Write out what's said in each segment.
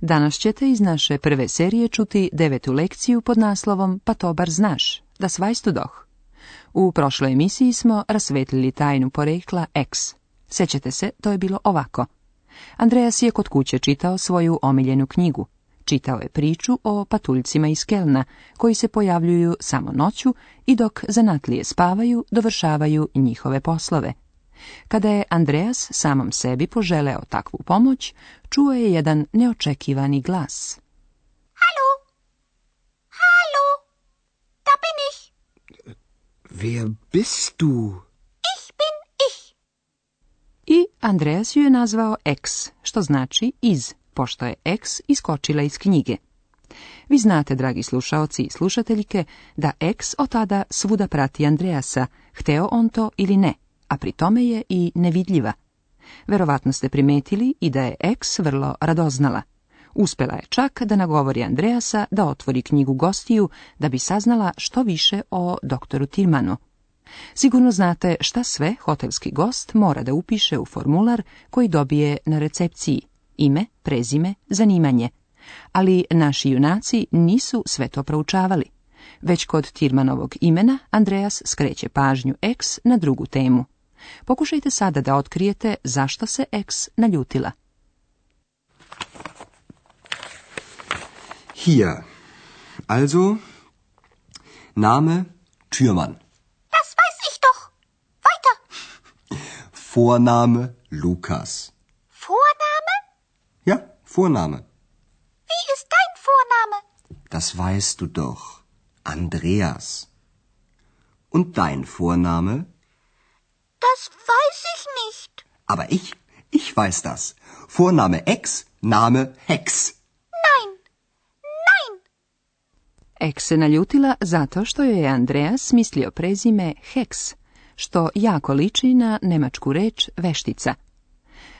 Danas ćete iz naše prve serije čuti devetu lekciju pod naslovom Pa to bar znaš, da svajstu doh. U prošloj emisiji smo rasvetlili tajnu porekla X. Sećate se, to je bilo ovako. Andreas je kod kuće čitao svoju omiljenu knjigu. Čitao je priču o patuljcima iz Kelna, koji se pojavljuju samo noću i dok zanatlije spavaju, dovršavaju njihove poslove – kada je Andreas samom sebi poželeo takvu pomoć, čuo je jedan neočekivani glas. Halo! Halo! Da bin ich. Wer bist du? Ich bin ich. I Andreas ju je nazvao X, što znači iz, pošto je X iskočila iz knjige. Vi znate, dragi slušaoci i slušateljke, da X od tada svuda prati Andreasa, hteo on to ili ne – a pri tome je i nevidljiva. Verovatno ste primetili i da je X vrlo radoznala. Uspela je čak da nagovori Andreasa da otvori knjigu gostiju da bi saznala što više o doktoru Tirmanu. Sigurno znate šta sve hotelski gost mora da upiše u formular koji dobije na recepciji. Ime, prezime, zanimanje. Ali naši junaci nisu sve to proučavali. Već kod Tirmanovog imena Andreas skreće pažnju X na drugu temu. Pokušajte sada da otkrijete zašto se Ex naljutila. Hier. Also, Name Türmann. Das weiß ich doch. Weiter. Vorname Lukas. Vorname? Ja, Vorname. Wie ist dein Vorname? Das weißt du doch. Andreas. Und dein Vorname? Das weiß ich nicht. Aber ich, ich weiß das. Vorname Ex, Name Hex. Nein, nein. Ex se naljutila zato što joj je Andreas smislio prezime Hex, što jako liči na nemačku reč veštica.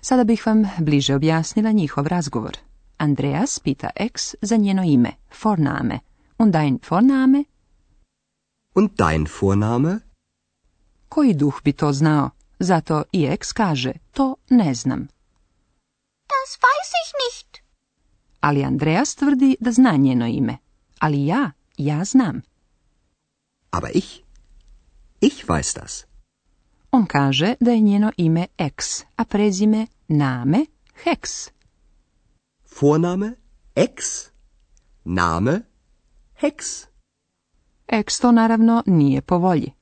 Sada bih vam bliže objasnila njihov razgovor. Andreas pita Ex za njeno ime, forname. Und dein Vorname? Und dein Vorname? Koji duh bi to znao? Zato i ex kaže, to ne znam. Das weiß ich nicht. Ali Andreas tvrdi da zna njeno ime. Ali ja, ja znam. Aber ich, ich weiß das. On kaže da je njeno ime ex, a prezime name hex. Vorname ex, name hex. Ex to naravno nije po volji.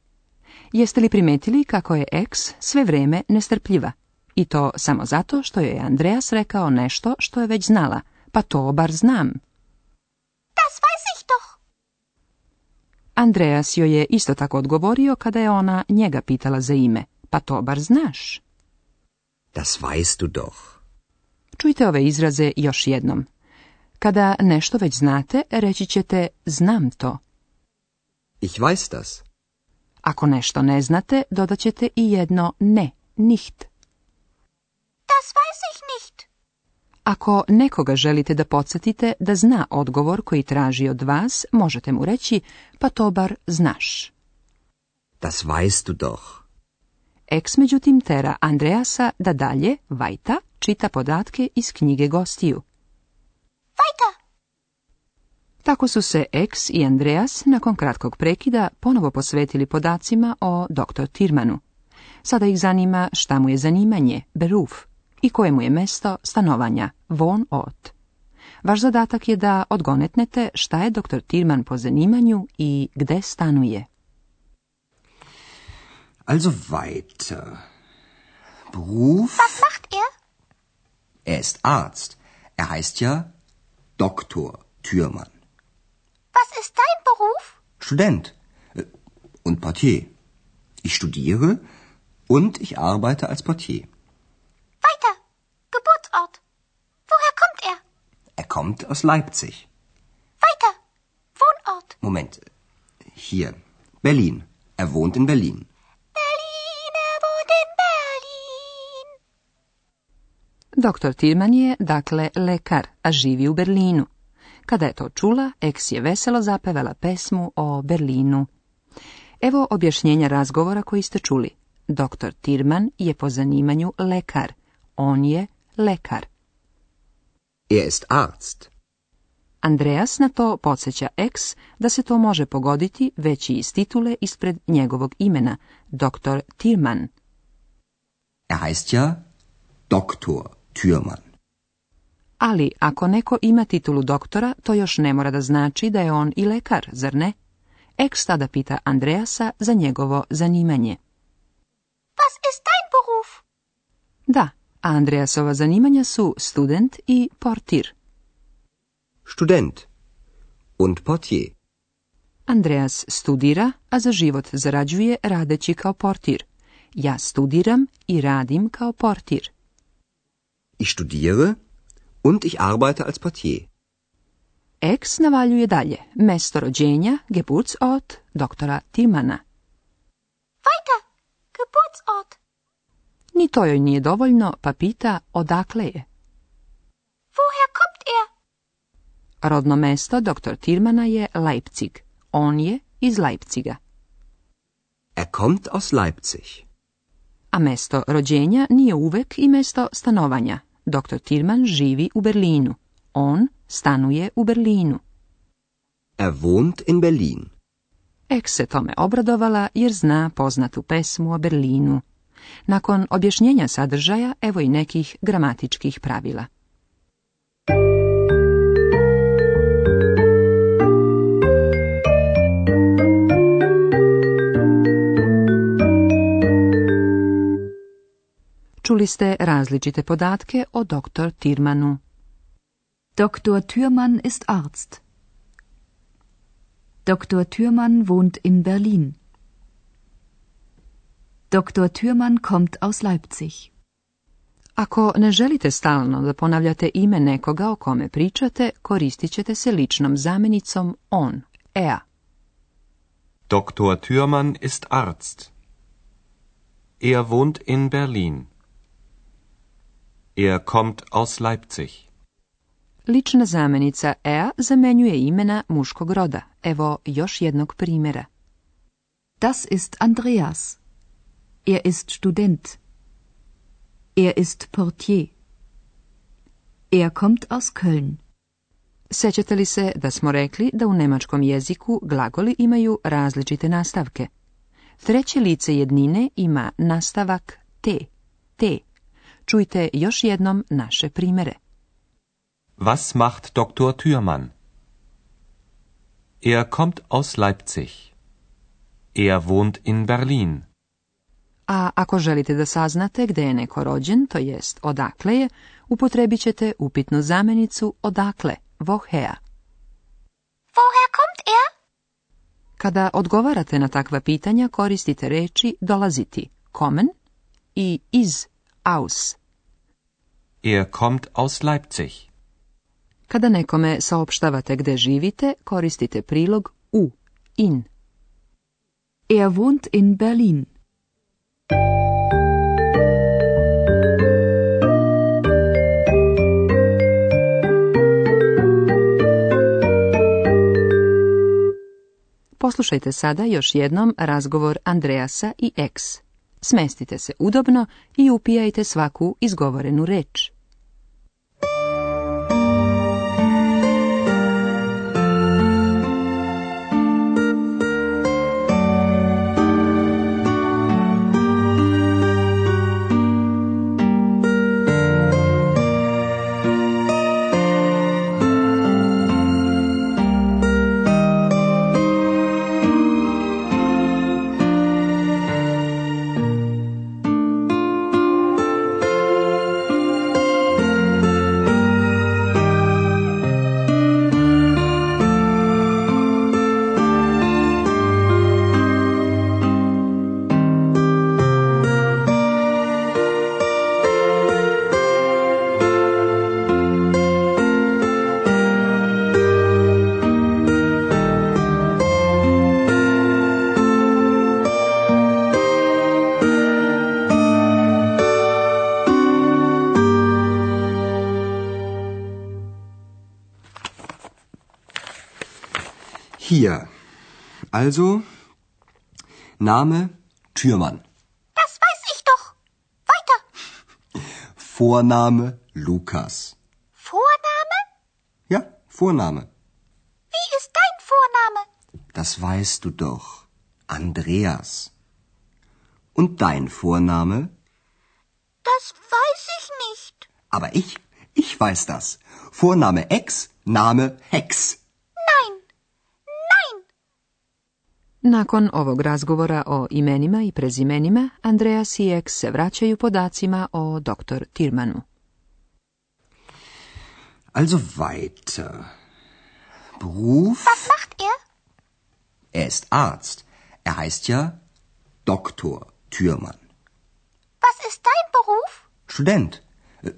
Jeste li primetili kako je X sve vrijeme nestrpljiva? I to samo zato što je Andreas rekao nešto što je već znala. Pa to bar znam. Das weiß ich doch. Andreas joj je isto tako odgovorio kada je ona njega pitala za ime. Pa to bar znaš. Das weißt du doch. Čujte ove izraze još jednom. Kada nešto već znate, reći ćete znam to. Ich weiß das. Ako nešto ne znate, dodat ćete i jedno ne, nicht. Das weiß ich nicht. Ako nekoga želite da podsjetite da zna odgovor koji traži od vas, možete mu reći, pa to bar znaš. Das weißt du doch. Eks međutim tera Andreasa da dalje, Vajta, čita podatke iz knjige gostiju. Vajta! Tako su se X i Andreas nakon kratkog prekida ponovo posvetili podacima o dr. Tirmanu. Sada ih zanima šta mu je zanimanje, beruf, i koje mu je mesto stanovanja, von ot. Vaš zadatak je da odgonetnete šta je dr. Tirman po zanimanju i gde stanuje. Also weiter. Beruf... Was macht er? Er ist Arzt. Er heißt ja Doktor Türmann. Was ist dein Beruf? Student äh, und Portier. Ich studiere und ich arbeite als Portier. Weiter. Geburtsort. Woher kommt er? Er kommt aus Leipzig. Weiter. Wohnort. Moment. Hier. Berlin. Er wohnt in Berlin. Berlin, er Dr. Tirman je, dakle, lekar, a živi u Berlinu. Kada je to čula, Eks je veselo zapevala pesmu o Berlinu. Evo objašnjenja razgovora koji ste čuli. Doktor Tirman je po zanimanju lekar. On je lekar. Er ist Arzt. Andreas na to podsjeća X da se to može pogoditi veći i iz titule ispred njegovog imena, doktor Tirman. Er heißt ja Doktor Tirman. Ali ako neko ima titulu doktora, to još ne mora da znači da je on i lekar, zar ne? Ex tada pita Andreasa za njegovo zanimanje. Was ist dein Beruf? Da, a Andreasova zanimanja su student i portir. Student und portier. Andreas studira, a za život zarađuje radeći kao portir. Ja studiram i radim kao portir. Ich studiere Und ich arbeite als Portier. Ex navaljuje dalje. Mesto rođenja, Geburtsort, doktora Timana. Vajka, Geburtsort. Ni to joj nije dovoljno, pa pita odakle je. Woher kommt er? Rodno mesto doktor Tirmana je Leipzig. On je iz Leipziga. Er kommt aus Leipzig. A mesto rođenja nije uvek i mesto stanovanja, Dr. Tilman živi u Berlinu. On stanuje u Berlinu. Er wohnt in Berlin. Ek se tome obradovala jer zna poznatu pesmu o Berlinu. Nakon objašnjenja sadržaja, evo i nekih gramatičkih pravila. Čuli ste različite podatke o doktor Tirmanu. doktor Thürmann ist Arzt. doktor Thürmann wohnt in Berlin. doktor Thürmann kommt aus Leipzig. Ako ne želite stalno da ponavljate ime nekoga o kome pričate, koristit ćete se ličnom zamjenicom on, er. doktor Thürmann ist Arzt. Er wohnt in Berlin. Er kommt aus Leipzig. Lična zamenica er zamenjuje imena muškog roda. Evo još jednog primjera. Das ist Andreas. Er ist Student. Er ist Portier. Er kommt aus Köln. Sećate li se da smo rekli da u nemačkom jeziku glagoli imaju različite nastavke? Treće lice jednine ima nastavak te, te. Čujte još jednom naše primere. Was macht Dr. Thürmann? Er kommt aus Leipzig. Er wohnt in Berlin. A ako želite da saznate gde je neko rođen, to jest odakle je, upotrebit ćete upitnu zamenicu odakle, woher. Woher kommt er? Kada odgovarate na takva pitanja, koristite reči dolaziti, kommen i iz aus. Er kommt aus Leipzig. Kada nekome saopštavate gde živite, koristite prilog u, in. Er wohnt in Berlin. Poslušajte sada još jednom razgovor Andreasa i Eks smestite se udobno i upijajte svaku izgovorenu reč. Hier. Also, Name Türmann. Das weiß ich doch. Weiter. Vorname Lukas. Vorname? Ja, Vorname. Wie ist dein Vorname? Das weißt du doch. Andreas. Und dein Vorname? Das weiß ich nicht. Aber ich, ich weiß das. Vorname Ex, Name Hex. Nakon ovog razgovora o imenima i prezimenima, Andreas i Ek se vraćaju podacima o dr. Tirmanu. Also weiter. Beruf... Was macht er? Er ist Arzt. Er heißt ja Doktor Türmann. Was ist dein Beruf? Student äh,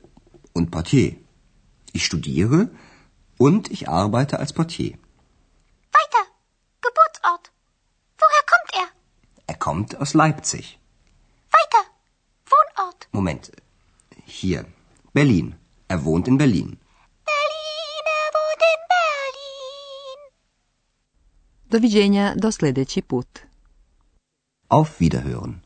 und Portier. Ich studiere und ich arbeite als Portier. kommt aus Leipzig. Weiter. Wohnort. Moment. Hier. Berlin. Er wohnt in Berlin. Berlin, er wohnt in Berlin. Do widzenia, do sljedeći Auf Wiederhören.